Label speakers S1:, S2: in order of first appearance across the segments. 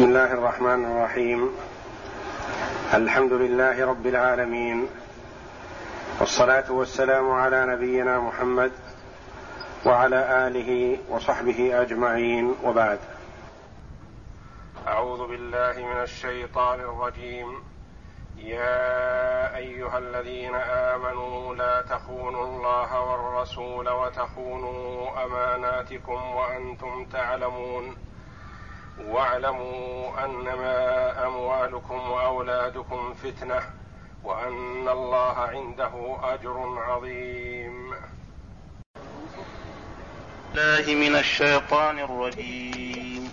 S1: بسم الله الرحمن الرحيم. الحمد لله رب العالمين. والصلاة والسلام على نبينا محمد وعلى آله وصحبه أجمعين. وبعد. أعوذ بالله من الشيطان الرجيم. يا أيها الذين آمنوا لا تخونوا الله والرسول وتخونوا أماناتكم وأنتم تعلمون. واعلموا أنما أموالكم وأولادكم فتنة وأن الله عنده أجر عظيم.
S2: الله من الشيطان الرجيم.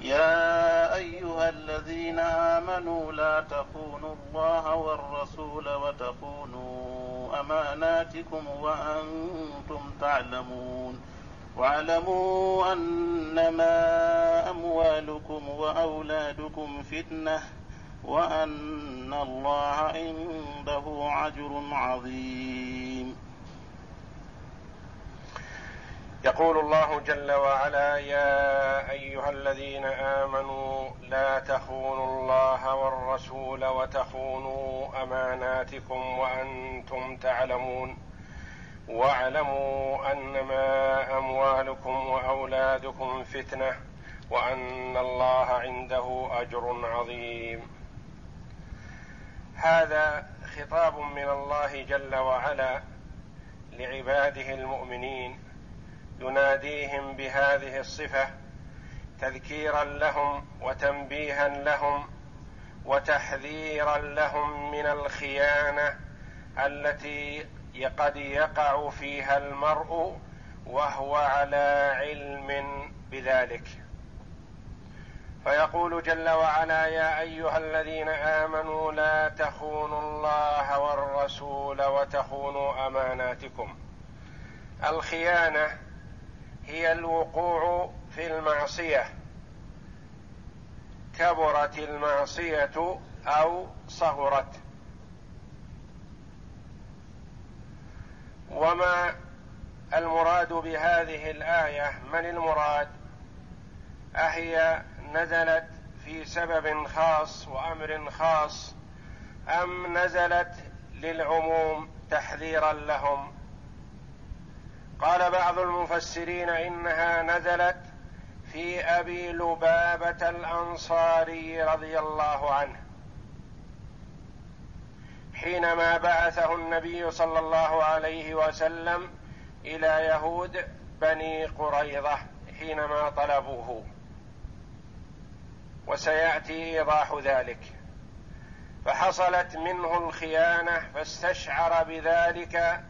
S2: يا أيها الذين آمنوا لا تخونوا الله والرسول وتخونوا أماناتكم وأنتم تعلمون. واعلموا أنما أموالكم وأولادكم فتنة وأن الله عنده اجر عظيم.
S1: يقول الله جل وعلا يا أيها الذين آمنوا لا تخونوا الله والرسول وتخونوا أماناتكم وأنتم تعلمون. واعلموا أنما أموالكم وأولادكم فتنة وأن الله عنده أجر عظيم. هذا خطاب من الله جل وعلا لعباده المؤمنين يناديهم بهذه الصفة تذكيرا لهم وتنبيها لهم وتحذيرا لهم من الخيانة التي قد يقع فيها المرء وهو على علم بذلك. فيقول جل وعلا يا أيها الذين آمنوا لا تخونوا الله والرسول وتخونوا أماناتكم. الخيانة هي الوقوع في المعصية. كبرت المعصية أو صغرت. وما المراد بهذه الآية؟ من المراد؟ أهي نزلت في سبب خاص وأمر خاص أم نزلت للعموم تحذيرا لهم؟ قال بعض المفسرين إنها نزلت في أبي لبابة الأنصاري رضي الله عنه. حينما بعثه النبي صلى الله عليه وسلم إلى يهود بني قريظة حينما طلبوه. وسيأتي إيضاح ذلك. فحصلت منه الخيانة فاستشعر بذلك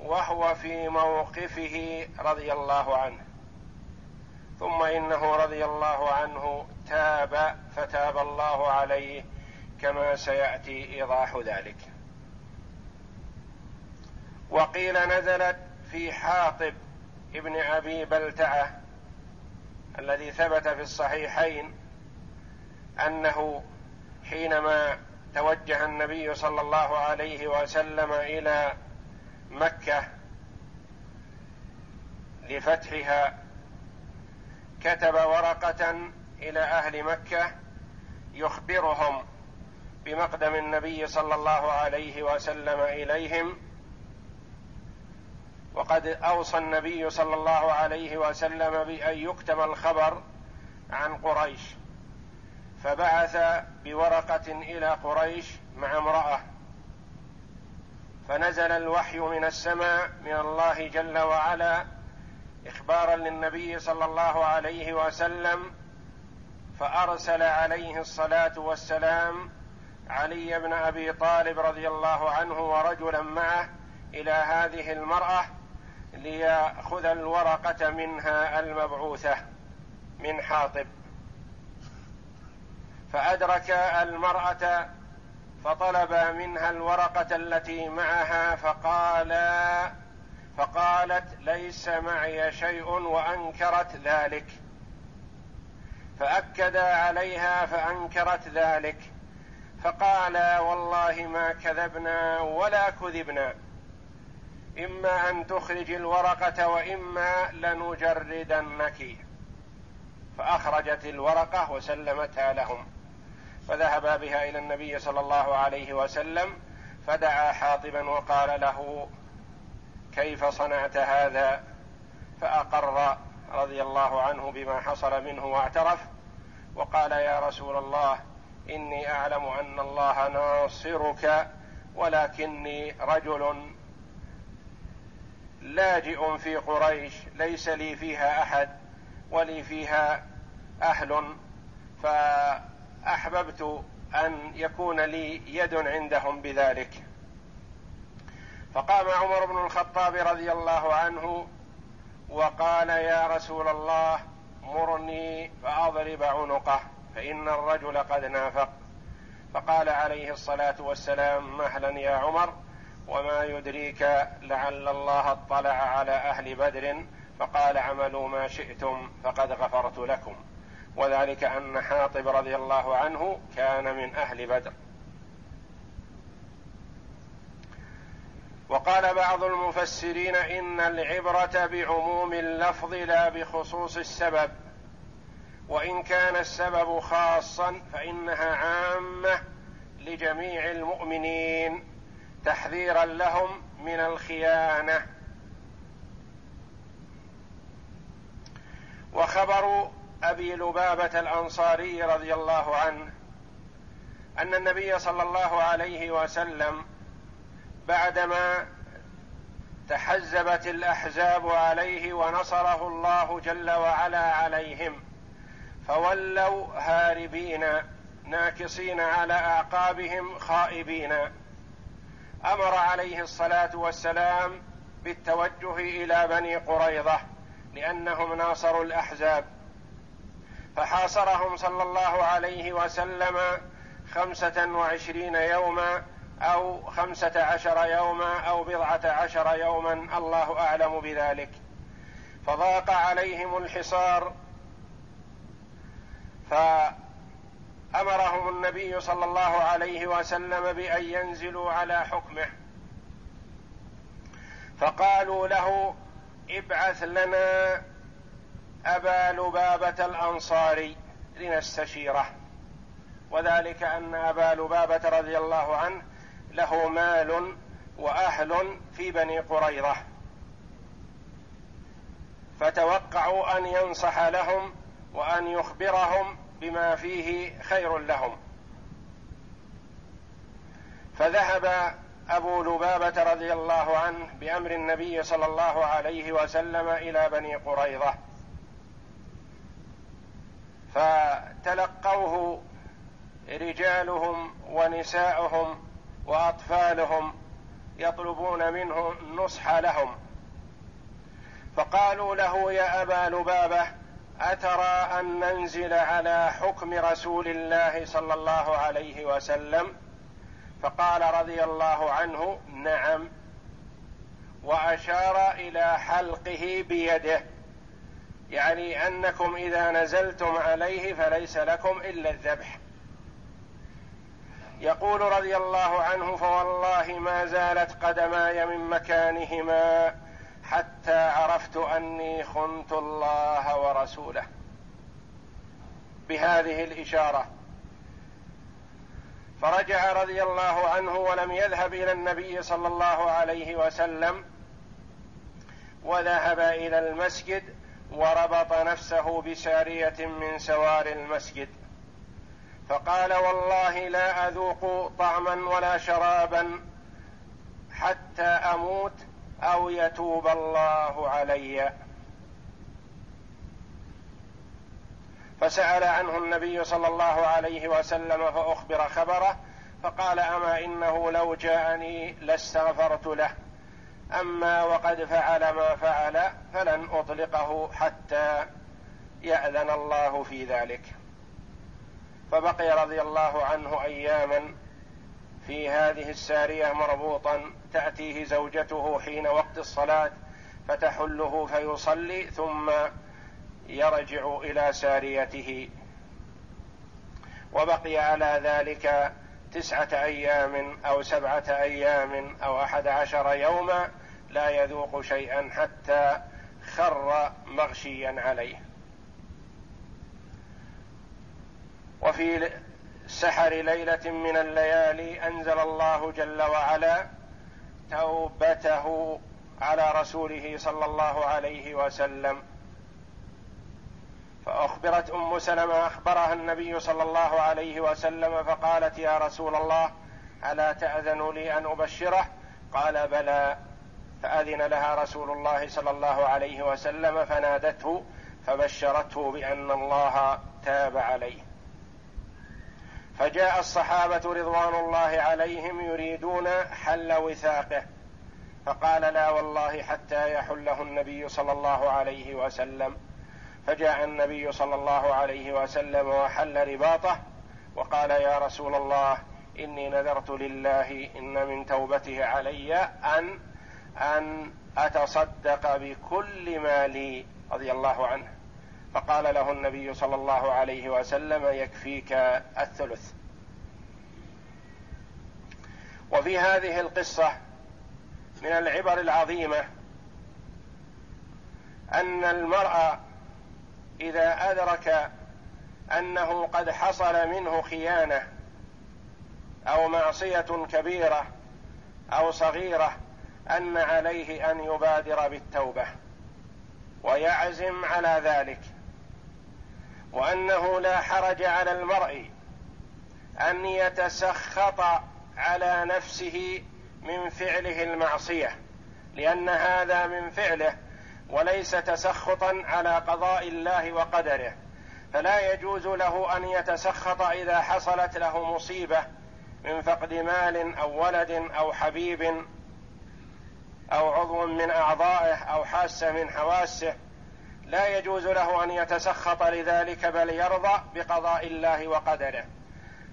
S1: وهو في موقفه رضي الله عنه. ثم إنه رضي الله عنه تاب فتاب الله عليه كما سيأتي إيضاح ذلك. وقيل نزلت في حاطب ابن أبي بلتعة الذي ثبت في الصحيحين أنه حينما توجه النبي صلى الله عليه وسلم إلى مكة لفتحها كتب ورقة إلى أهل مكة يخبرهم بمقدم النبي صلى الله عليه وسلم إليهم وقد أوصى النبي صلى الله عليه وسلم بأن يكتم الخبر عن قريش فبعث بورقة إلى قريش مع امرأة. فنزل الوحي من السماء من الله جل وعلا إخبارا للنبي صلى الله عليه وسلم فأرسل عليه الصلاة والسلام علي بن أبي طالب رضي الله عنه ورجلا معه إلى هذه المرأة ليأخذ الورقة منها المبعوثة من حاطب. فأدرك المرأة فطلب منها الورقة التي معها فقال فقالت ليس معي شيء وأنكرت ذلك. فأكد عليها فأنكرت ذلك. فقال والله ما كذبنا ولا كذبنا. إما أن تخرج الورقة وإما لنجردنك. فأخرجت الورقة وسلمتها لهم. فذهبا بها إلى النبي صلى الله عليه وسلم فدعا حاطبا وقال له كيف صنعت هذا؟ فأقر رضي الله عنه بما حصل منه واعترف وقال يا رسول الله إني أعلم أن الله ناصرك ولكني رجل لاجئ في قريش ليس لي فيها أحد ولي فيها أهل فأحببت أن يكون لي يد عندهم بذلك. فقام عمر بن الخطاب رضي الله عنه وقال يا رسول الله مرني فأضرب عنقه فإن الرجل قد نافق. فقال عليه الصلاة والسلام مهلا يا عمر وما يدريك لعل الله اطلع على أهل بدر فقال اعملوا ما شئتم فقد غفرت لكم. وذلك أن حاطب رضي الله عنه كان من أهل بدر. وقال بعض المفسرين إن العبرة بعموم اللفظ لا بخصوص السبب وإن كان السبب خاصا فإنها عامة لجميع المؤمنين. تحذيرا لهم من الخيانة. وخبر أبي لبابة الأنصاري رضي الله عنه أن النبي صلى الله عليه وسلم بعدما تحزبت الأحزاب عليه ونصره الله جل وعلا عليهم فولوا هاربين ناكصين على أعقابهم خائبين. أمر عليه الصلاة والسلام بالتوجه إلى بني قريظة لأنهم ناصروا الأحزاب. فحاصرهم صلى الله عليه وسلم خمسة وعشرين يوما أو خمسة عشر يوما أو بضعة عشر يوما الله أعلم بذلك. فضاق عليهم الحصار. ف أمرهم النبي صلى الله عليه وسلم بأن ينزلوا على حكمه. فقالوا له ابعث لنا أبا لبابة الأنصاري لنستشيره. وذلك أن أبا لبابة رضي الله عنه له مال وأهل في بني قريظة. فتوقعوا أن ينصح لهم وأن يخبرهم بما فيه خير لهم. فذهب أبو لبابة رضي الله عنه بأمر النبي صلى الله عليه وسلم إلى بني قريظة. فتلقوه رجالهم ونساؤهم وأطفالهم يطلبون منه النصح لهم. فقالوا له يا أبا لبابة أترى أن ننزل على حكم رسول الله صلى الله عليه وسلم؟ فقال رضي الله عنه نعم. وأشار إلى حلقه بيده. يعني أنكم إذا نزلتم عليه فليس لكم إلا الذبح. يقول رضي الله عنه فوالله ما زالت قدماي من مكانهما. حتى عرفت أني خنت الله ورسوله. بهذه الإشارة. فرجع رضي الله عنه ولم يذهب إلى النبي صلى الله عليه وسلم. وذهب إلى المسجد وربط نفسه بسارية من سوار المسجد. فقال والله لا أذوق طعما ولا شرابا حتى أموت أو يتوب الله علي. فسأل عنه النبي صلى الله عليه وسلم فأخبر خبره فقال أما إنه لو جاءني لاستغفرت له. أما وقد فعل ما فعل فلن أطلقه حتى يأذن الله في ذلك. فبقي رضي الله عنه أياما في هذه السارية مربوطا تأتيه زوجته حين وقت الصلاة فتحله فيصلي ثم يرجع إلى ساريته. وبقي على ذلك تسعة أيام أو سبعة أيام أو أحد عشر يوما لا يذوق شيئا حتى خر مغشيا عليه. وفي سحر ليلة من الليالي أنزل الله جل وعلا توبته على رسوله صلى الله عليه وسلم. فأخبرت أم سلمة أخبرها النبي صلى الله عليه وسلم فقالت يا رسول الله ألا تأذن لي أن أبشره؟ قال بلى. فأذن لها رسول الله صلى الله عليه وسلم فنادته فبشرته بأن الله تاب عليه. فجاء الصحابة رضوان الله عليهم يريدون حل وثاقه. فقال لا والله حتى يحله النبي صلى الله عليه وسلم. فجاء النبي صلى الله عليه وسلم وحل رباطه وقال يا رسول الله إني نذرت لله إن من توبته علي أن أن أتصدق بكل مالي رضي الله عنه. فقال له النبي صلى الله عليه وسلم يكفيك الثلث. وفي هذه القصة من العبر العظيمة أن المرء إذا أدرك أنه قد حصل منه خيانة أو معصية كبيرة أو صغيرة أن عليه أن يبادر بالتوبة ويعزم على ذلك. وأنه لا حرج على المرء أن يتسخط على نفسه من فعله المعصية لأن هذا من فعله وليس تسخطا على قضاء الله وقدره فلا يجوز له أن يتسخط إذا حصلت له مصيبة من فقد مال أو ولد أو حبيب أو عضو من أعضائه أو حاسة من حواسه. لا يجوز له أن يتسخط لذلك بل يرضى بقضاء الله وقدره.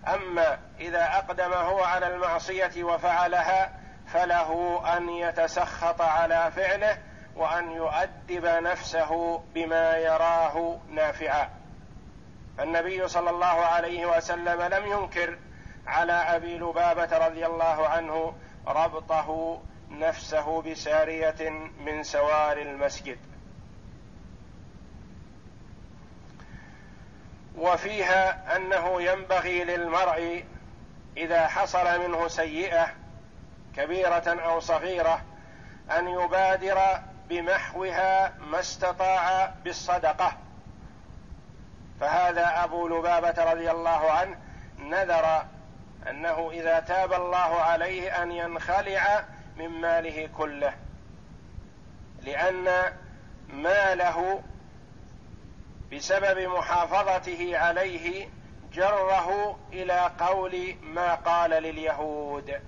S1: أما إذا أقدم هو على المعصية وفعلها فله أن يتسخط على فعله وأن يؤدب نفسه بما يراه نافعا. فالنبي صلى الله عليه وسلم لم ينكر على أبي لبابة رضي الله عنه ربطه نفسه بسارية من سوار المسجد. وفيها أنه ينبغي للمرء إذا حصل منه سيئة كبيرة أو صغيرة أن يبادر بمحوها ما استطاع بالصدقة. فهذا أبو لبابة رضي الله عنه نذر أنه إذا تاب الله عليه أن ينخلع من ماله كله لأن ماله بسبب محافظته عليه جره إلى قول ما قال لليهود.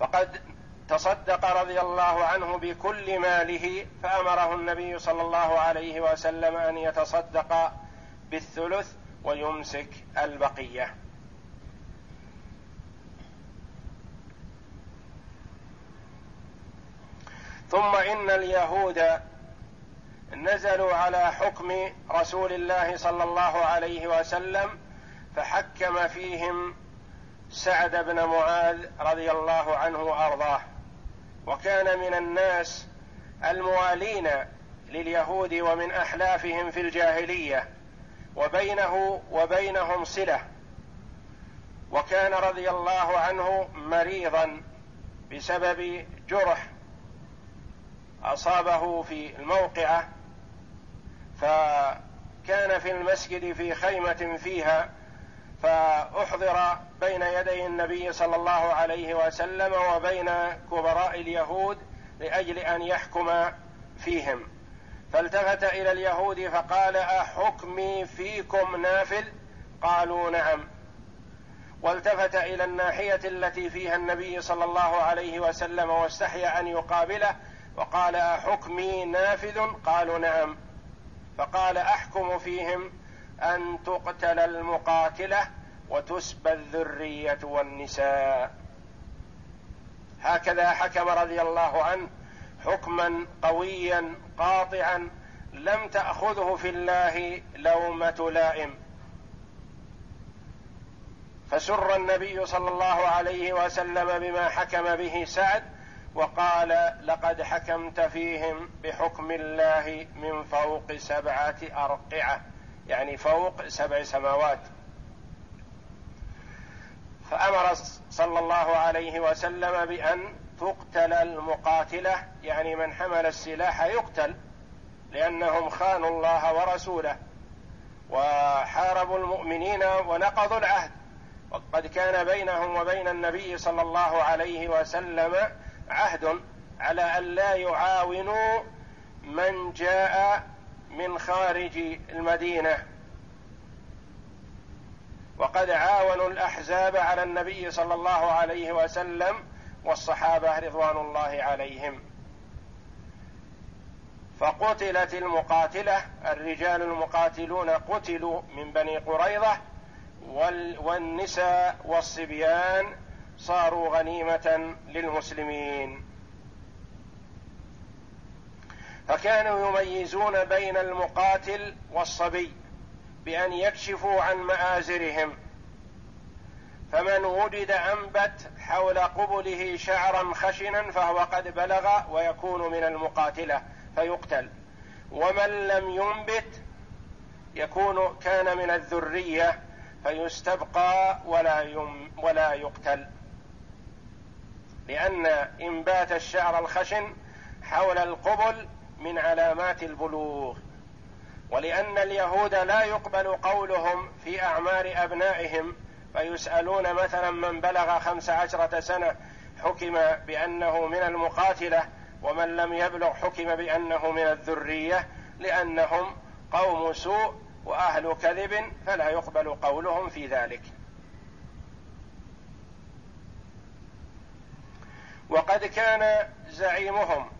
S1: فقد تصدق رضي الله عنه بكل ماله فأمره النبي صلى الله عليه وسلم أن يتصدق بالثلث ويمسك البقية. ثم إن اليهود نزلوا على حكم رسول الله صلى الله عليه وسلم فحكم فيهم سعد بن معاذ رضي الله عنه وأرضاه. وكان من الناس الموالين لليهود ومن أحلافهم في الجاهلية وبينه وبينهم صلة. وكان رضي الله عنه مريضا بسبب جرح أصابه في الموقعة فكان في المسجد في خيمة فيها فأحضر بين يدي النبي صلى الله عليه وسلم وبين كبراء اليهود لأجل أن يحكم فيهم. فالتفت إلى اليهود فقال أحكمي فيكم نافل؟ قالوا نعم. والتفت إلى الناحية التي فيها النبي صلى الله عليه وسلم واستحيا أن يقابله وقال أحكمي نافذ قالوا نعم. فقال أحكم فيهم أن تقتل المقاتلة وتسبى الذرية والنساء. هكذا حكم رضي الله عنه حكما قويا قاطعا لم تأخذه في الله لومة لائم. فسر النبي صلى الله عليه وسلم بما حكم به سعد وقال لقد حكمت فيهم بحكم الله من فوق سبعة أرقعة يعني فوق سبع سماوات. فأمر صلى الله عليه وسلم بأن تقتل المقاتلة يعني من حمل السلاح يقتل لأنهم خانوا الله ورسوله وحاربوا المؤمنين ونقضوا العهد. وقد كان بينهم وبين النبي صلى الله عليه وسلم عهد على أن لا يعاونوا من جاء من خارج المدينة. وقد عاونوا الأحزاب على النبي صلى الله عليه وسلم والصحابة رضوان الله عليهم. فقتلت المقاتلة الرجال المقاتلون قتلوا من بني قريظة والنساء والصبيان صاروا غنيمة للمسلمين. فكانوا يميزون بين المقاتل والصبي بأن يكشفوا عن مآزرهم. فمن وجد أنبت حول قبله شعرا خشنا فهو قد بلغ ويكون من المقاتلة فيقتل. ومن لم ينبت يكون كان من الذرية فيستبقى ولا يم ولا يقتل. لأن إنبات الشعر الخشن حول القبل من علامات البلوغ ولأن اليهود لا يقبل قولهم في أعمار أبنائهم فيسألون مثلا من بلغ خمس عشرة سنة حكم بأنه من المقاتلة ومن لم يبلغ حكم بأنه من الذرية لأنهم قوم سوء وأهل كذب فلا يقبل قولهم في ذلك. وقد كان زعيمهم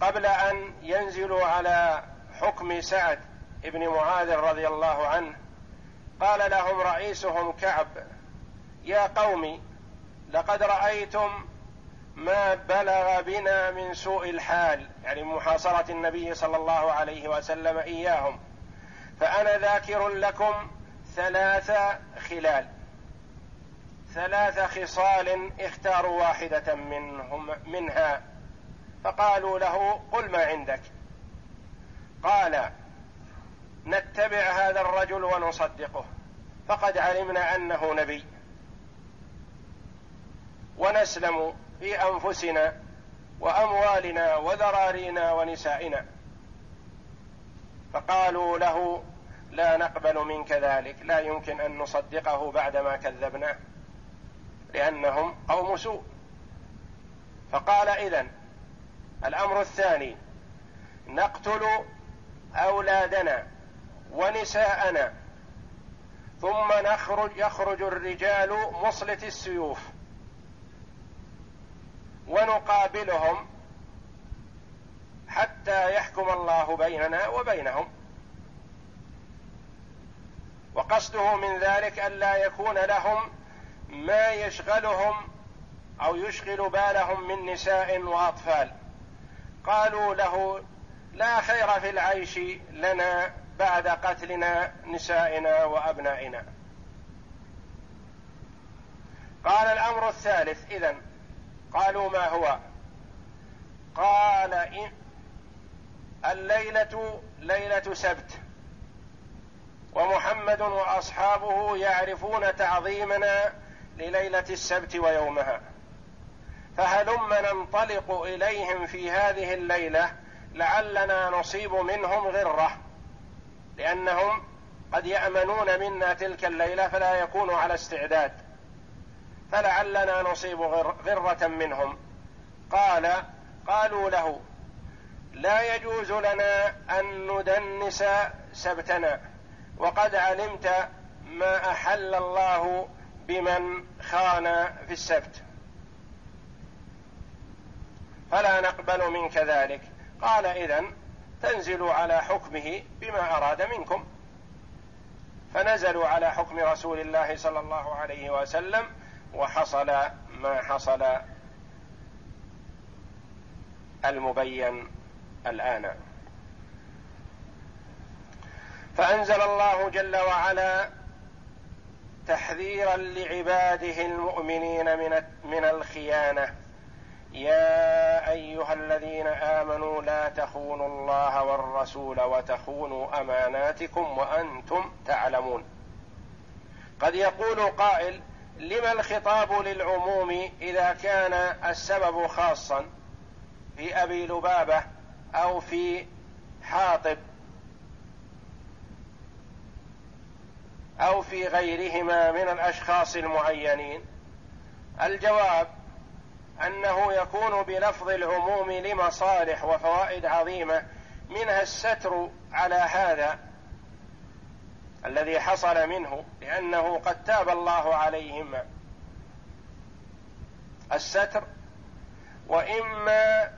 S1: قبل أن ينزلوا على حكم سعد بن معاذ رضي الله عنه قال لهم رئيسهم كعب يا قوم لقد رأيتم ما بلغ بنا من سوء الحال يعني محاصرة النبي صلى الله عليه وسلم إياهم فأنا ذاكر لكم ثلاث خلال. ثلاث خصال اختاروا واحدة منهم منها. فقالوا له قل ما عندك. قال نتبع هذا الرجل ونصدقه. فقد علمنا أنه نبي. ونسلم في أنفسنا وأموالنا وذرارينا ونسائنا. فقالوا له لا نقبل منك ذلك. لا يمكن أن نصدقه بعدما كذبناه لأنهم قوم سوء فقال إذن الأمر الثاني نقتل أولادنا ونساءنا ثم نخرج يخرج الرجال مصلة السيوف ونقابلهم حتى يحكم الله بيننا وبينهم. وقصده من ذلك الا يكون لهم ما يشغلهم أو يشغل بالهم من نساء وأطفال. قالوا له لا خير في العيش لنا بعد قتلنا نسائنا وأبنائنا. قال الأمر الثالث إذن قالوا ما هو؟ قال إن الليلة ليلة سبت. ومحمد وأصحابه يعرفون تعظيمنا لليلة السبت ويومها. فهلم ننطلق إليهم في هذه الليلة لعلنا نصيب منهم غرة لأنهم قد يأمنون منا تلك الليلة فلا يكونوا على استعداد. فلعلنا نصيب غرة منهم. قال قالوا له لا يجوز لنا أن ندنس سبتنا وقد علمت ما أحل الله بمن خان في السبت. فلا نقبل منك ذلك. قال إذن تنزلوا على حكمه بما أراد منكم. فنزلوا على حكم رسول الله صلى الله عليه وسلم وحصل ما حصل المبين الآن. فأنزل الله جل وعلا تحذيرا لعباده المؤمنين من من الخيانة. يا أيها الذين آمنوا لا تخونوا الله والرسول وتخونوا أماناتكم وأنتم تعلمون. قد يقول قائل لما الخطاب للعموم إذا كان السبب خاصا في أبي لبابة أو في حاطب أو في غيرهما من الأشخاص المعينين. الجواب أنه يكون بلفظ العموم لمصالح وفوائد عظيمة منها الستر على هذا الذي حصل منه لأنه قد تاب الله عليهما. الستر وإما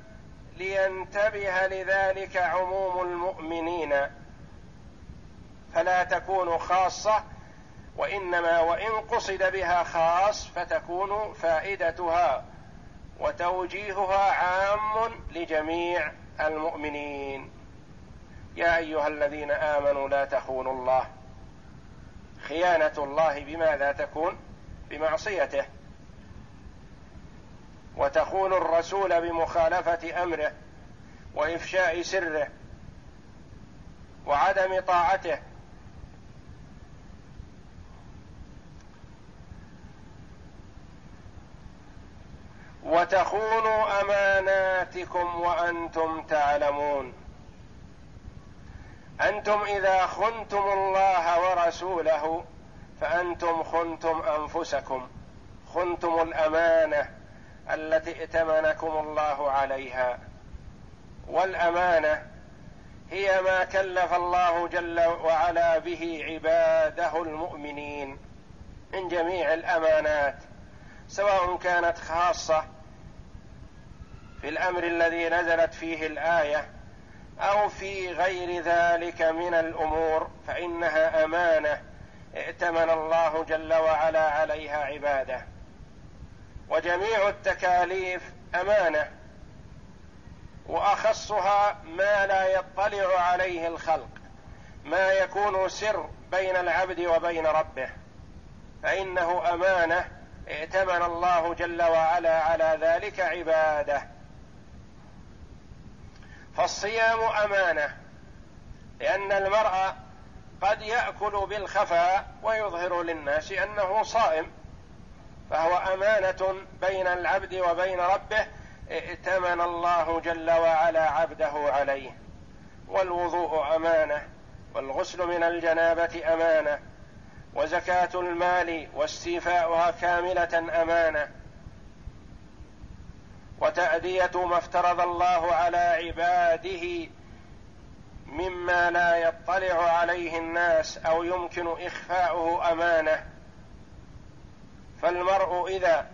S1: لينتبه لذلك عموم المؤمنين. فلا تكون خاصة وإنما وإن قصد بها خاص فتكون فائدتها وتوجيهها عام لجميع المؤمنين. يا أيها الذين آمنوا لا تخونوا الله. خيانة الله بماذا تكون بمعصيته. وتخون الرسول بمخالفة أمره وإفشاء سره وعدم طاعته. وتخونوا أماناتكم وأنتم تعلمون. أنتم إذا خنتم الله ورسوله فأنتم خنتم أنفسكم خنتم الأمانة التي ائتمنكم الله عليها. والأمانة هي ما كلف الله جل وعلا به عباده المؤمنين من جميع الأمانات سواء كانت خاصة في الأمر الذي نزلت فيه الآية أو في غير ذلك من الأمور فإنها أمانة ائتمن الله جل وعلا عليها عباده. وجميع التكاليف أمانة وأخصها ما لا يطلع عليه الخلق ما يكون سر بين العبد وبين ربه. فإنه أمانة ائتمن الله جل وعلا على ذلك عباده. فالصيام أمانة لأن المرء قد يأكل بالخفاء ويظهر للناس أنه صائم فهو أمانة بين العبد وبين ربه ائتمن الله جل وعلا عبده عليه. والوضوء أمانة والغسل من الجنابة أمانة وزكاة المال واستيفاؤها كاملة أمانة. وتأدية ما افترض الله على عباده مما لا يطلع عليه الناس أو يمكن إخفاؤه أمانة. فالمرء إذا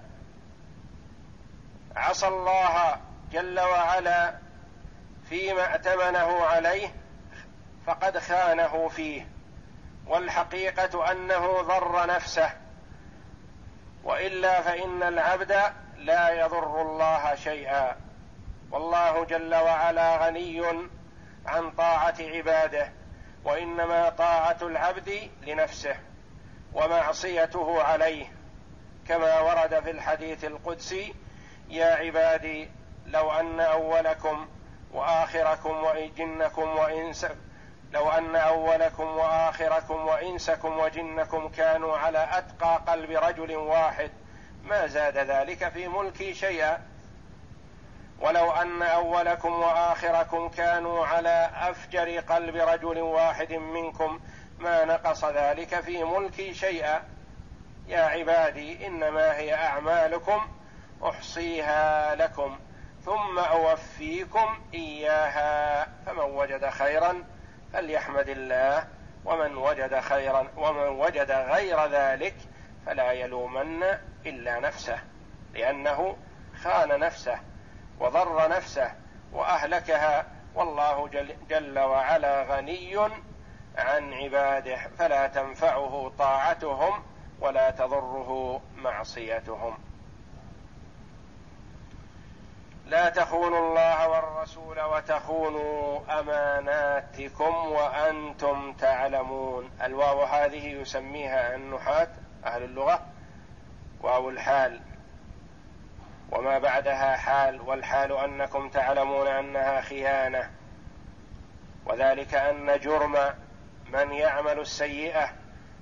S1: عصى الله جل وعلا فيما ائتمنه عليه فقد خانه فيه. والحقيقة أنه ضر نفسه. وإلا فإن العبد لا يضر الله شيئا. والله جل وعلا غني عن طاعة عباده وإنما طاعة العبد لنفسه ومعصيته عليه. كما ورد في الحديث القدسي يا عبادي لو أن أولكم وآخركم وجنكم وانسكم لو أن أولكم وآخركم وإنسكم وجنكم كانوا على أتقى قلب رجل واحد ما زاد ذلك في ملكي شيئا. ولو أن أولكم وآخركم كانوا على أفجر قلب رجل واحد منكم ما نقص ذلك في ملكي شيئا. يا عبادي إنما هي أعمالكم أحصيها لكم ثم أوفيكم إياها. فمن وجد خيرا فليحمد الله ومن وجد خيرا ومن وجد غير ذلك فلا يلومن إلا نفسه لأنه خان نفسه وضر نفسه وأهلكها. والله جل, وعلا غني عن عباده فلا تنفعه طاعتهم ولا تضره معصيتهم. لا تخونوا الله والرسول وتخونوا أماناتكم وأنتم تعلمون. الواو هذه يسميها النحاة أهل اللغة واو الحال. وما بعدها حال والحال أنكم تعلمون أنها خيانة. وذلك أن جرم من يعمل السيئة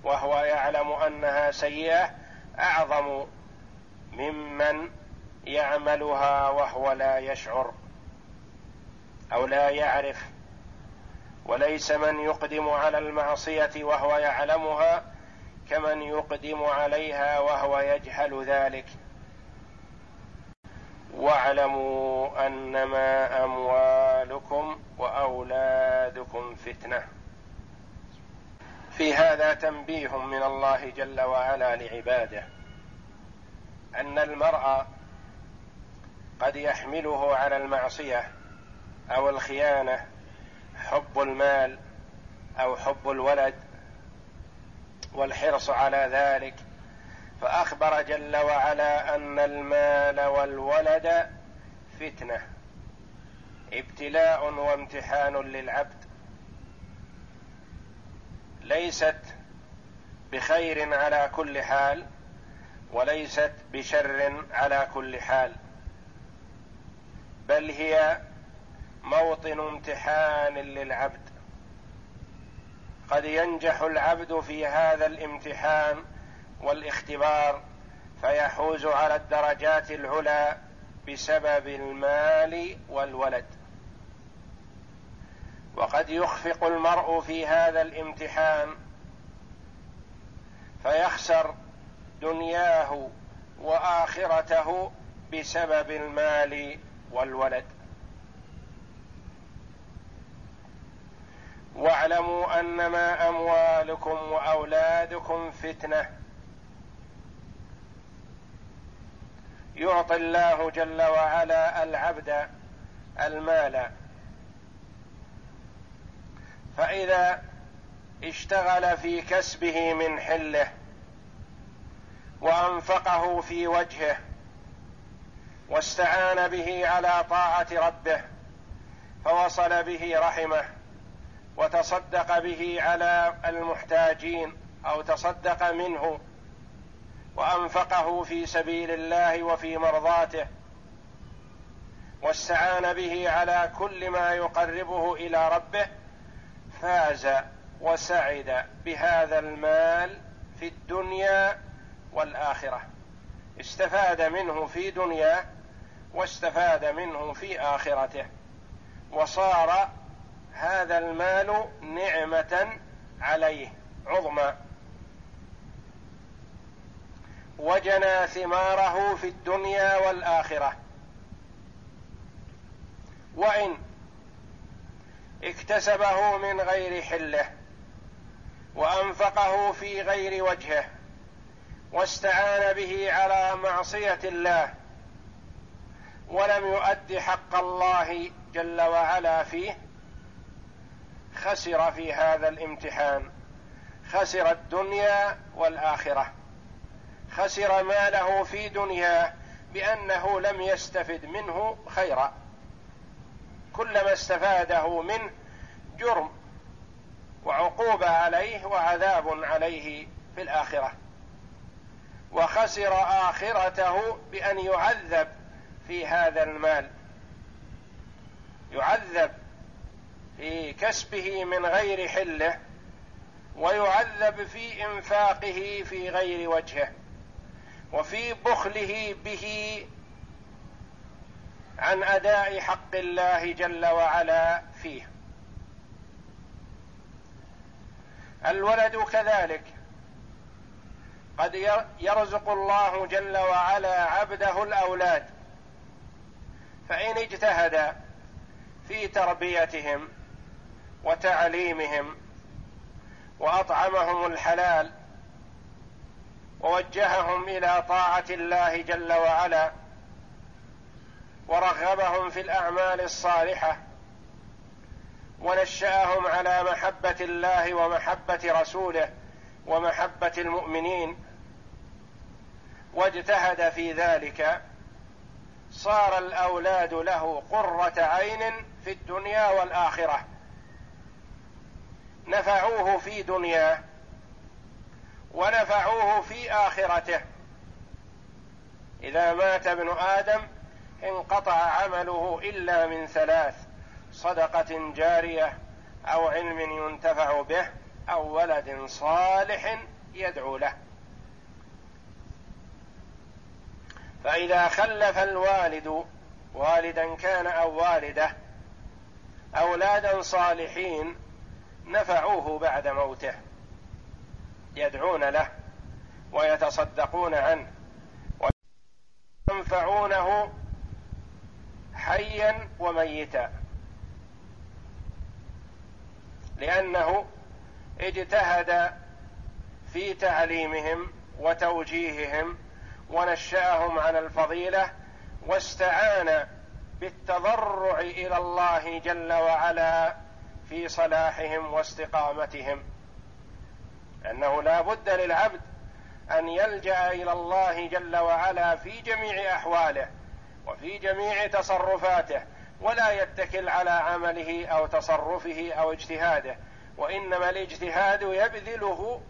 S1: وهو يعلم أنها سيئة أعظم ممن يعملها وهو لا يشعر أو لا يعرف. وليس من يقدم على المعصية وهو يعلمها كمن يقدم عليها وهو يجهل ذلك. واعلموا أنما أموالكم وأولادكم فتنة. في هذا تنبيه من الله جل وعلا لعباده. أن المرء قد يحمله على المعصية أو الخيانة حب المال أو حب الولد والحرص على ذلك. فأخبر جل وعلا أن المال والولد فتنة ابتلاء وامتحان للعبد. ليست بخير على كل حال وليست بشر على كل حال بل هي موطن امتحان للعبد. قد ينجح العبد في هذا الامتحان والاختبار فيحوز على الدرجات العلى بسبب المال والولد. وقد يخفق المرء في هذا الامتحان فيخسر دنياه وآخرته بسبب المال والولد. واعلموا أنما أموالكم وأولادكم فتنة. يعطي الله جل وعلا العبد المال. فإذا اشتغل في كسبه من حله وأنفقه في وجهه واستعان به على طاعة ربه فوصل به رحمه. وتصدق به على المحتاجين أو تصدق منه وأنفقه في سبيل الله وفي مرضاته واستعان به على كل ما يقربه إلى ربه فاز وسعد بهذا المال في الدنيا والآخرة. استفاد منه في دنياه واستفاد منه في آخرته. وصار هذا المال نعمة عليه عظمى. وجنى ثماره في الدنيا والآخرة. وإن اكتسبه من غير حلة وأنفقه في غير وجهه واستعان به على معصية الله ولم يؤد حق الله جل وعلا فيه خسر في هذا الامتحان. خسر الدنيا والآخرة. خسر ماله في دنياه بأنه لم يستفد منه خيرا. كلما استفاده منه جرم وعقوبة عليه وعذاب عليه في الآخرة. وخسر آخرته بأن يعذب في هذا المال. يعذب في كسبه من غير حله ويعذب في انفاقه في غير وجهه وفي بخله به عن أداء حق الله جل وعلا فيه. الولد كذلك. قد يرزق الله جل وعلا عبده الأولاد فإن اجتهد في تربيتهم وتعليمهم وأطعمهم الحلال ووجههم إلى طاعة الله جل وعلا ورغبهم في الأعمال الصالحة ونشأهم على محبة الله ومحبة رسوله ومحبة المؤمنين واجتهد في ذلك صار الأولاد له قرة عين في الدنيا والآخرة نفعوه في دنياه ونفعوه في آخرته. إذا مات ابن آدم انقطع عمله إلا من ثلاث صدقة جارية أو علم ينتفع به أو ولد صالح يدعو له. فإذا خلف الوالد والدا كان أو والدة أولادا صالحين نفعوه بعد موته. يدعون له ويتصدقون عنه. وينفعونه حيا وميتا. لأنه اجتهد في تعليمهم وتوجيههم ونشأهم على الفضيلة واستعان بالتضرع إلى الله جل وعلا في صلاحهم واستقامتهم. أنه لا بد للعبد أن يلجأ إلى الله جل وعلا في جميع أحواله وفي جميع تصرفاته ولا يتكل على عمله أو تصرفه أو اجتهاده وإنما الاجتهاد يبذله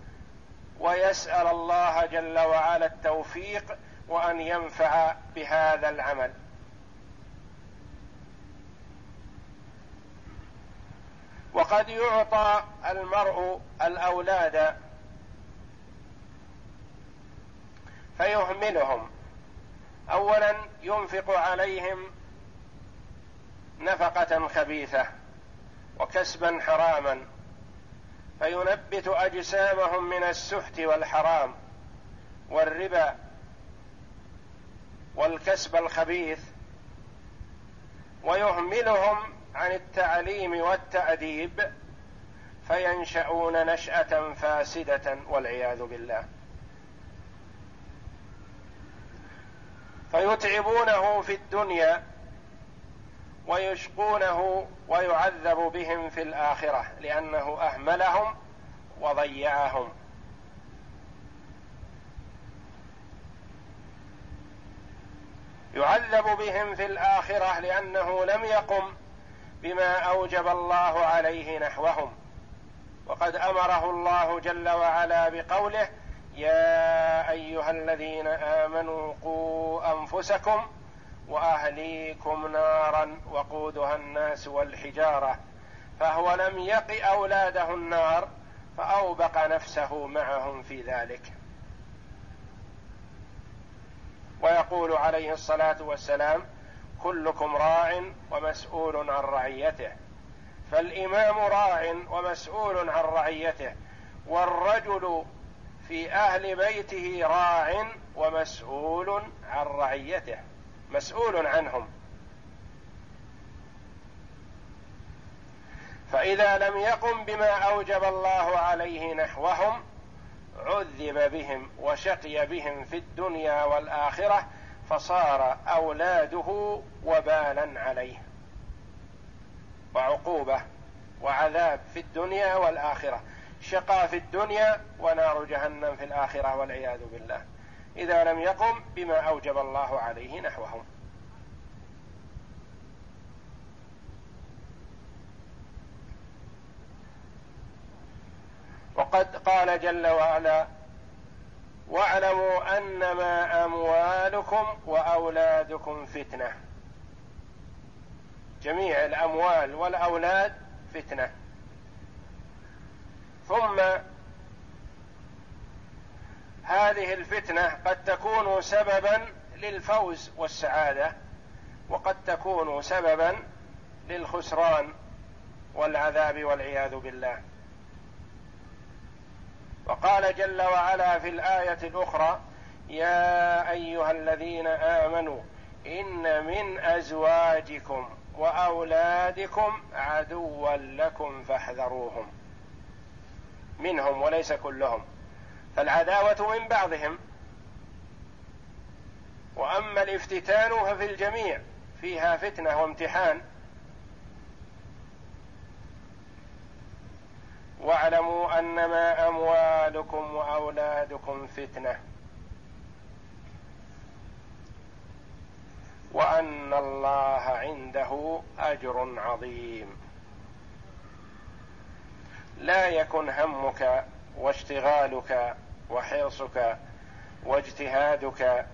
S1: ويسأل الله جل وعلا التوفيق وأن ينفع بهذا العمل. وقد يعطى المرء الأولاد فيهملهم. اولا ينفق عليهم نفقة خبيثة وكسبا حراما فينبت أجسامهم من السحت والحرام والربا والكسب الخبيث ويهملهم عن التعليم والتأديب فينشأون نشأة فاسدة والعياذ بالله. فيتعبونه في الدنيا ويشقونه ويعذب بهم في الآخرة لأنه أهملهم وضيعهم. يعذب بهم في الآخرة لأنه لم يقم بما أوجب الله عليه نحوهم. وقد أمره الله جل وعلا بقوله يا أيها الذين آمنوا قوا أنفسكم وأهليكم نارا وقودها الناس والحجارة. فهو لم يق أولاده النار فأوبق نفسه معهم في ذلك. ويقول عليه الصلاة والسلام كلكم راع ومسؤول عن رعيته. فالإمام راع ومسؤول عن رعيته والرجل في أهل بيته راع ومسؤول عن رعيته مسؤول عنهم. فإذا لم يقم بما أوجب الله عليه نحوهم عذب بهم وشقي بهم في الدنيا والآخرة فصار أولاده وبالا عليه. وعقوبة وعذاب في الدنيا والآخرة. شقى في الدنيا ونار جهنم في الآخرة والعياذ بالله. إذا لم يقم بما أوجب الله عليه نحوهم وقد قال جل وعلا واعلموا أنما أموالكم وأولادكم فتنة. جميع الأموال والأولاد فتنة. ثم هذه الفتنة قد تكون سببا للفوز والسعادة وقد تكون سببا للخسران والعذاب والعياذ بالله. وقال جل وعلا في الآية الأخرى يا أيها الذين آمنوا إن من أزواجكم وأولادكم عدوا لكم فاحذروهم منهم وليس كلهم. فالعداوة من بعضهم. وأما الافتتان ففي الجميع فيها فتنة وامتحان. واعلموا أنما أموالكم وأولادكم فتنة. وأن الله عنده أجر عظيم. لا يكن همك واشتغالك وحرصك واجتهادك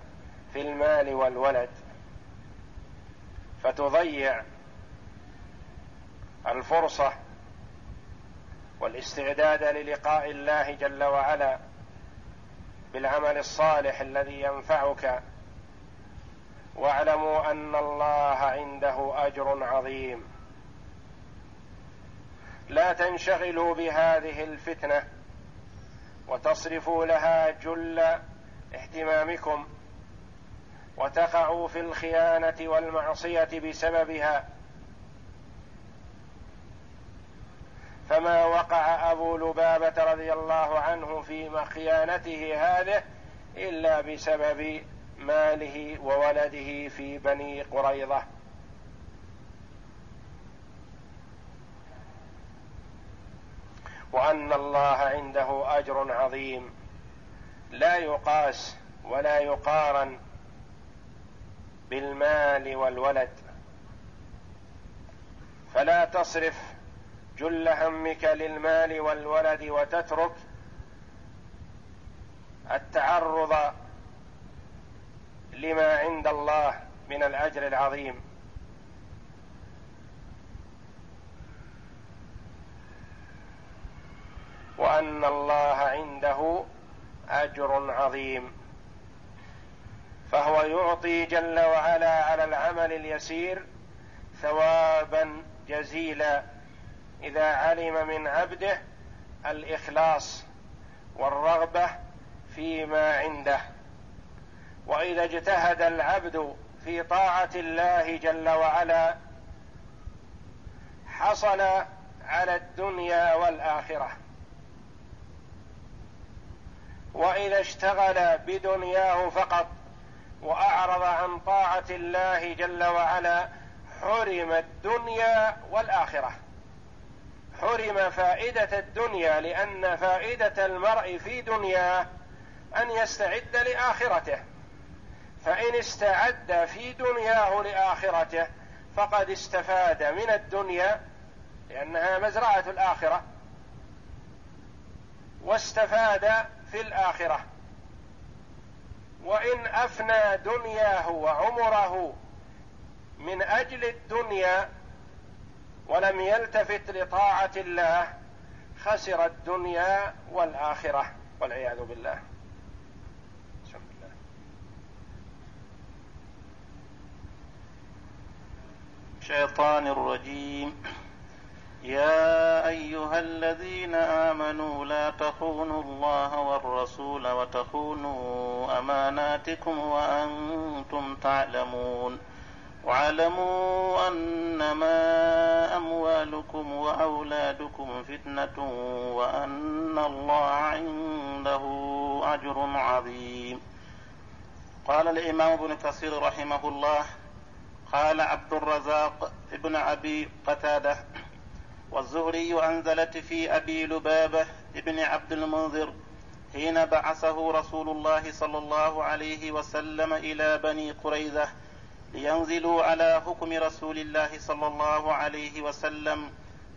S1: في المال والولد فتضيع الفرصة والاستعداد للقاء الله جل وعلا بالعمل الصالح الذي ينفعك. واعلموا أن الله عنده أجر عظيم. لا تنشغلوا بهذه الفتنة وتصرفوا لها جل اهتمامكم وتقعوا في الخيانة والمعصية بسببها. فما وقع أبو لبابة رضي الله عنه في خيانته هذه إلا بسبب ماله وولده في بني قريظة. وأن الله عنده أجر عظيم. لا يقاس ولا يقارن بالمال والولد. فلا تصرف جل همك للمال والولد وتترك التعرض لما عند الله من الأجر العظيم. وأن الله عنده أجر عظيم. فهو يعطي جل وعلا على العمل اليسير ثوابا جزيلا. إذا علم من عبده الإخلاص والرغبة فيما عنده. وإذا اجتهد العبد في طاعة الله جل وعلا حصل على الدنيا والآخرة. وإذا اشتغل بدنياه فقط وأعرض عن طاعة الله جل وعلا حرم الدنيا والآخرة. حرم فائدة الدنيا لأن فائدة المرء في دنياه أن يستعد لآخرته. فإن استعد في دنياه لآخرته فقد استفاد من الدنيا لأنها مزرعة الآخرة واستفاد في الآخرة. وإن أفنى دنياه وعمره من أجل الدنيا ولم يلتفت لطاعة الله خسر الدنيا والآخرة والعياذ بالله.
S2: الشيطان الرجيم. يا أيها الذين آمنوا لا تخونوا الله والرسول وتخونوا أماناتكم وأنتم تعلمون. واعلموا أنما أموالكم وأولادكم فتنة وأن الله عنده أجر عظيم. قال الإمام ابن كثير رحمه الله قال عبد الرزاق ابن أبي قتادة والزهري أنزلت في أبي لبابة ابن عبد المنذر حين بعثه رسول الله صلى الله عليه وسلم إلى بني قريظة لينزلوا على حكم رسول الله صلى الله عليه وسلم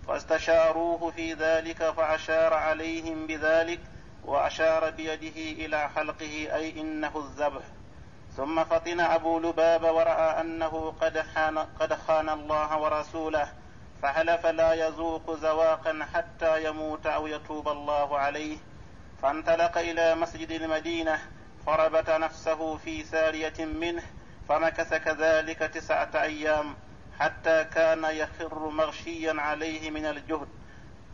S2: فاستشاروه في ذلك فأشار عليهم بذلك وأشار بيده إلى حلقه أي إنه الذبح. ثم فطن أبو لباب ورأى أنه قد خان, قد خان الله ورسوله فحلف لا يذوق زواقا حتى يموت أو يتوب الله عليه. فانطلق إلى مسجد المدينة فربت نفسه في ساريه منه فمكث كذلك تسعة أيام حتى كان يخر مغشيا عليه من الجهد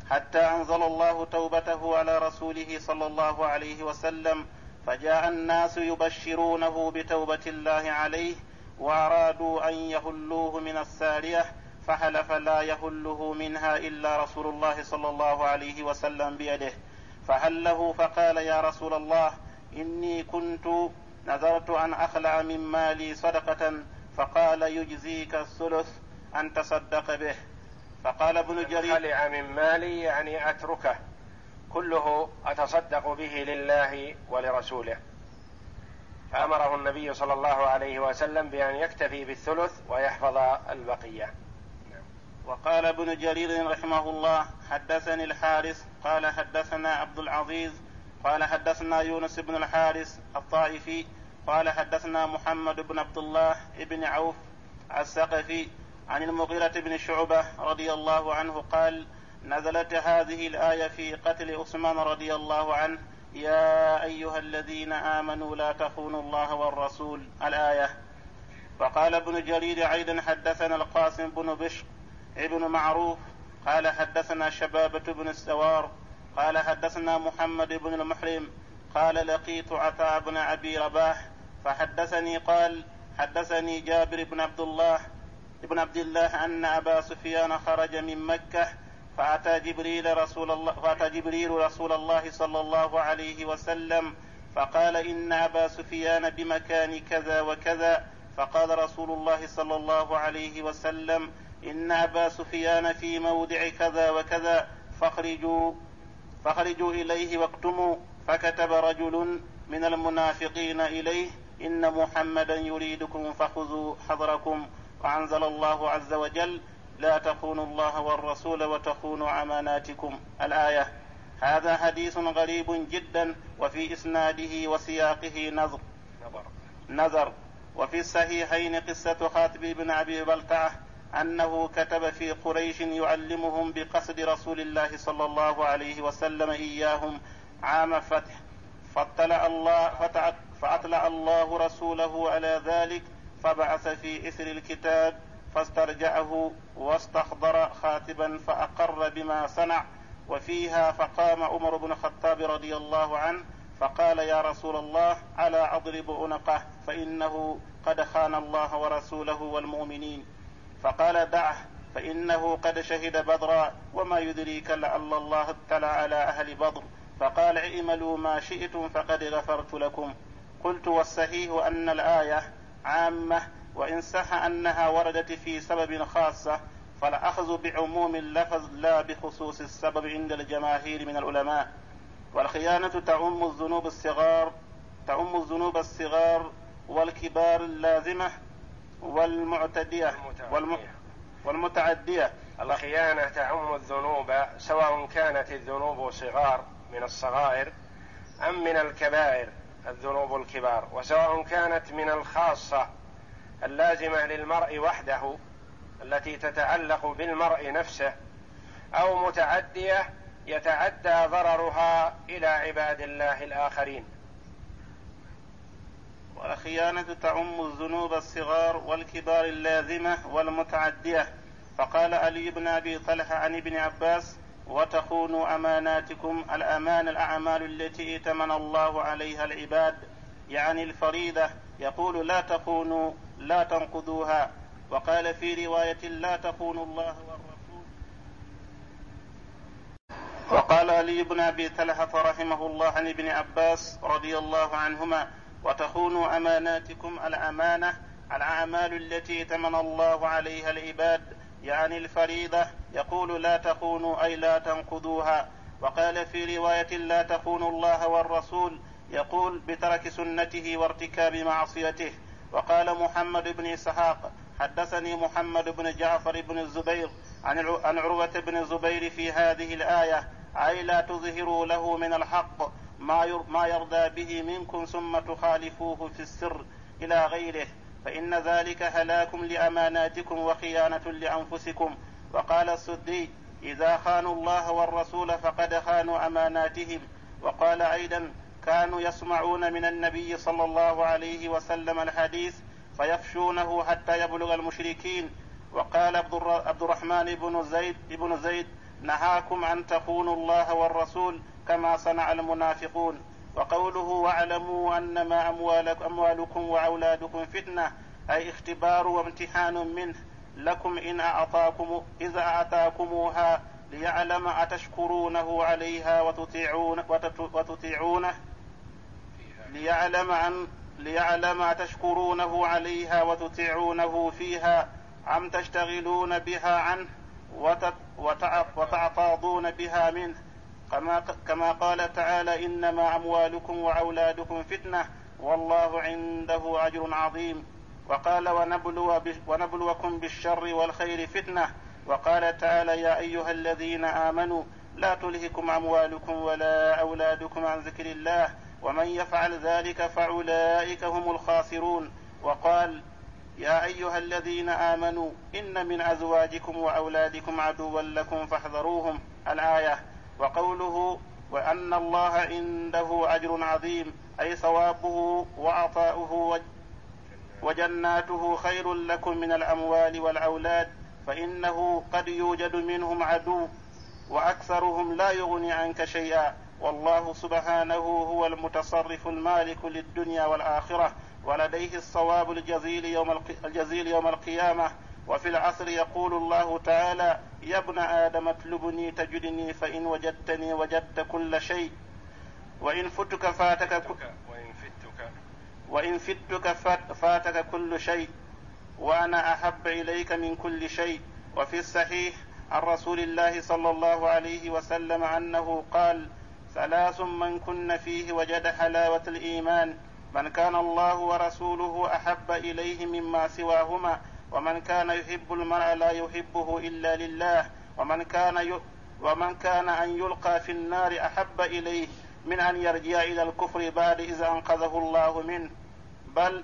S2: حتى أنزل الله توبته على رسوله صلى الله عليه وسلم فجاء الناس يبشرونه بتوبة الله عليه وأرادوا أن يهلوه من السارية فحلف لا يهله منها إلا رسول الله صلى الله عليه وسلم بيده فهله فقال يا رسول الله إني كنت نذرت أن أخلع من مالي صدقة فقال يجزيك الثلث أن تصدق به. فقال ابن جرير
S1: خلع من مالي يعني أتركه. كله أتصدق به لله ولرسوله. فأمره النبي صلى الله عليه وسلم بأن يكتفي بالثلث ويحفظ البقية.
S2: وقال ابن جرير رحمه الله حدثني الحارث قال حدثنا عبد العزيز قال حدثنا يونس بن الحارث الطائفي قال حدثنا محمد بن عبد الله بن عوف الثقفي عن المغيرة بن شعبة رضي الله عنه قال نزلت هذه الآية في قتل عثمان رضي الله عنه. يا أيها الذين آمنوا لا تخونوا الله والرسول الآية. فقال ابن جرير أيضا حدثنا القاسم بن بشر ابن معروف قال حدثنا شبابة بن السوار قال حدثنا محمد بن المحرم قال لقيت عطاء بن أبي رباح فحدثني قال حدثني جابر بن عبد الله بن عبد الله أن أبا سفيان خرج من مكة فأتى جبريل رسول الله فأتى جبريل رسول الله صلى الله عليه وسلم فقال إن أبا سفيان بمكان كذا وكذا فقال رسول الله صلى الله عليه وسلم إن أبا سفيان في موضع كذا وكذا فاخرجوا فاخرجوا إليه واكتموا فكتب رجل من المنافقين إليه إن محمدا يريدكم فخذوا حذركم وأنزل الله عز وجل لا تخونوا الله والرسول وتخونوا أماناتكم. الآية هذا حديث غريب جدا وفي إسناده وسياقه نظر. نظر. وفي الصحيحين قصة خاتب بن أبي بلتعة أنه كتب في قريش يعلمهم بقصد رسول الله صلى الله عليه وسلم إياهم عام فتح. فاطلع الله فأطلع الله رسوله على ذلك فبعث في إثر الكتاب فاسترجعه واستحضر خاتبا فأقر بما صنع. وفيها فقام عمر بن الخطاب رضي الله عنه فقال يا رسول الله ألا أضرب عنقه فإنه قد خان الله ورسوله والمؤمنين. فقال دعه فإنه قد شهد بدرا وما يدريك لعل الله اطلع على أهل بدر. فقال اعملوا ما شئتم فقد غفرت لكم. قلت والصحيح أن الآية عامة وإن صح أنها وردت في سبب خاصة فالأخذ بعموم اللفظ لا بخصوص السبب عند الجماهير من العلماء. والخيانة تعم الذنوب الصغار تعم الذنوب الصغار والكبار اللازمة والمعتدية. والمتعدية.
S1: الخيانة تعم الذنوب سواء كانت الذنوب صغار من الصغائر أم من الكبائر الذنوب الكبار. وسواء كانت من الخاصة اللازمة للمرء وحده التي تتعلق بالمرء نفسه أو متعدية يتعدى ضررها إلى عباد الله الآخرين.
S2: والخيانة تعم الذنوب الصغار والكبار اللازمة والمتعدية. فقال علي بن أبي طلحة عن ابن عباس وتخونوا أماناتكم الأمان الأعمال التي ائتمن الله عليها العباد يعني الفريضة. يقول لا تخونوا لا تنقضوها. وقال في رواية لا تخونوا الله والرسول. وقال علي بن أبي طلحة رحمه الله عن ابن عباس رضي الله عنهما وتخونوا أماناتكم الأمانة الأعمال التي تمن الله عليها العباد يعني الفريضة. يقول لا تخونوا أي لا تنقضوها. وقال في رواية لا تخونوا الله والرسول. يقول بترك سنته وارتكاب معصيته. وقال محمد بن إسحاق حدثني محمد بن جعفر بن الزبير عن عروه بن الزبير في هذه الآية أي لا تظهروا له من الحق. ما ما يرضى به منكم ثم تخالفوه في السر إلى غيره فإن ذلك هلاك لأماناتكم وخيانة لأنفسكم. وقال السدي إذا خانوا الله والرسول فقد خانوا أماناتهم. وقال أيضا كانوا يسمعون من النبي صلى الله عليه وسلم الحديث فيفشونه حتى يبلغ المشركين. وقال عبد الرحمن بن زيد بن زيد نهاكم أن تخونوا الله والرسول كما صنع المنافقون. وقوله واعلموا أنما اموالكم, أموالكم وأولادكم فتنة أي اختبار وامتحان منه. لكم إن اعطاكم إذا أعطاكموها ليعلم أتشكرونه عليها وتطيعون وتطيعونه. ليعلم عن ليعلم أتشكرونه عليها وتطيعونه فيها. أم تشتغلون بها عنه وتعتاضون بها منه. كما كما قال تعالى إنما أموالكم وأولادكم فتنة والله عنده أجر عظيم. وقال ونبلو ونبلوكم بالشر والخير فتنة. وقال تعالى يا أيها الذين آمنوا لا تلهكم أموالكم ولا أولادكم عن ذكر الله ومن يفعل ذلك فأولئك هم الخاسرون. وقال يا أيها الذين آمنوا إن من أزواجكم وأولادكم عدوا لكم فاحذروهم. الآية وقوله وأن الله عنده أجر عظيم أي ثوابه وعطاؤه وجناته خير لكم من الأموال والأولاد فإنه قد يوجد منهم عدو وأكثرهم لا يغني عنك شيئا. والله سبحانه هو المتصرف المالك للدنيا والآخرة ولديه الصواب الجزيل يوم الجزيل يوم القيامة وفي العصر يقول الله تعالى يا ابن آدم اطلبني تجدني فإن وجدتني وجدت كل شيء. وإن فتك فاتك
S1: وإن فتك
S2: وإن فتك فاتك كل شيء. وأنا أحب إليك من كل شيء. وفي الصحيح عن رسول الله صلى الله عليه وسلم أنه قال ثلاث من كن فيه وجد حلاوة الإيمان. من كان الله ورسوله أحب إليه مما سواهما. ومن كان يحب المرء لا يحبه إلا لله ومن كان ي... ومن كان أن يلقى في النار أحب إليه من أن يرجع إلى الكفر بعد إذا أنقذه الله منه. بل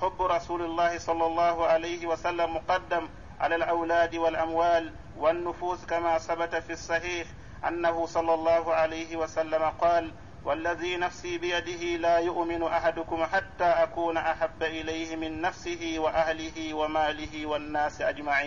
S2: حب رسول الله صلى الله عليه وسلم مقدم على الأولاد والأموال والنفوس كما ثبت في الصحيح أنه صلى الله عليه وسلم قال والذي نفسي بيده لا يؤمن أحدكم حتى أكون أحب إليه من نفسه وأهله وماله والناس أجمعين.